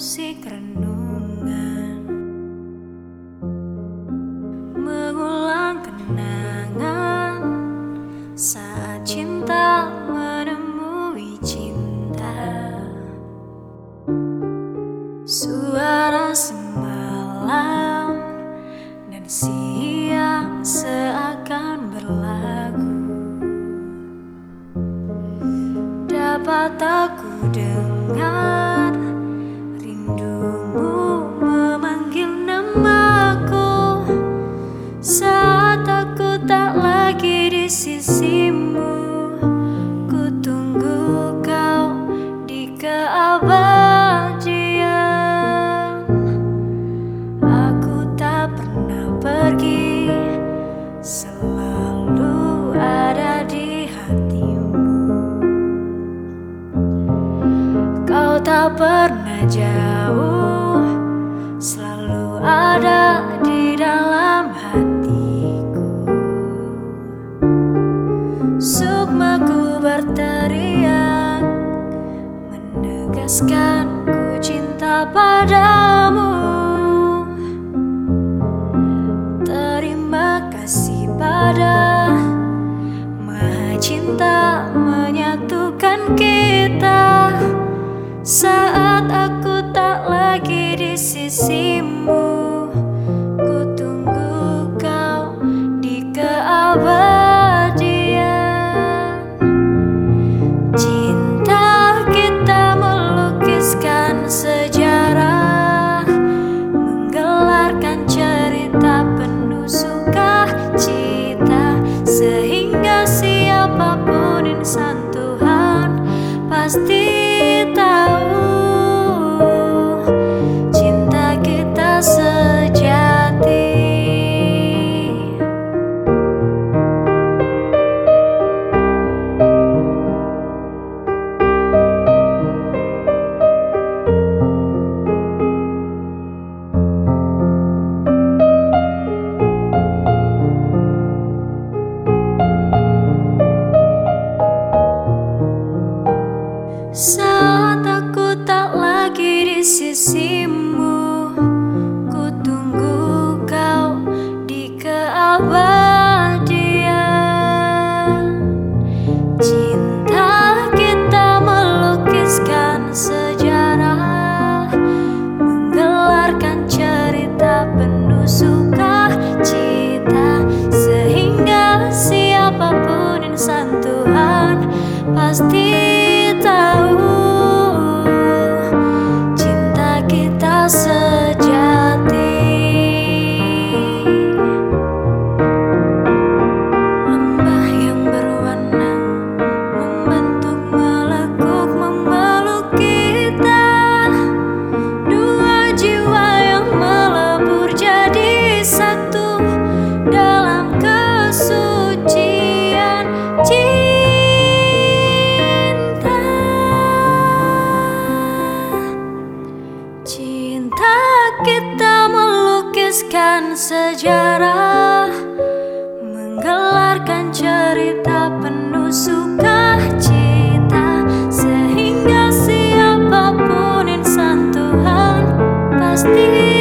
musik renungan. Mengulang kenangan saat cinta menemui cinta. Suara semalam dan siang seakan berlagu. Dapat aku dengar sisimu. Ku tunggu kau di keabadian. Aku tak pernah pergi, selalu ada di hatimu. Kau tak pernah jauh, selalu ada padamu. Terima kasih pada Maha Cinta menyatukan kita saat aku tak lagi di sisimu. Di sisimu, ku tunggu kau di keabadian. Cinta kita melukiskan sejarah, menggelarkan cerita penuh sukacita, Espírito.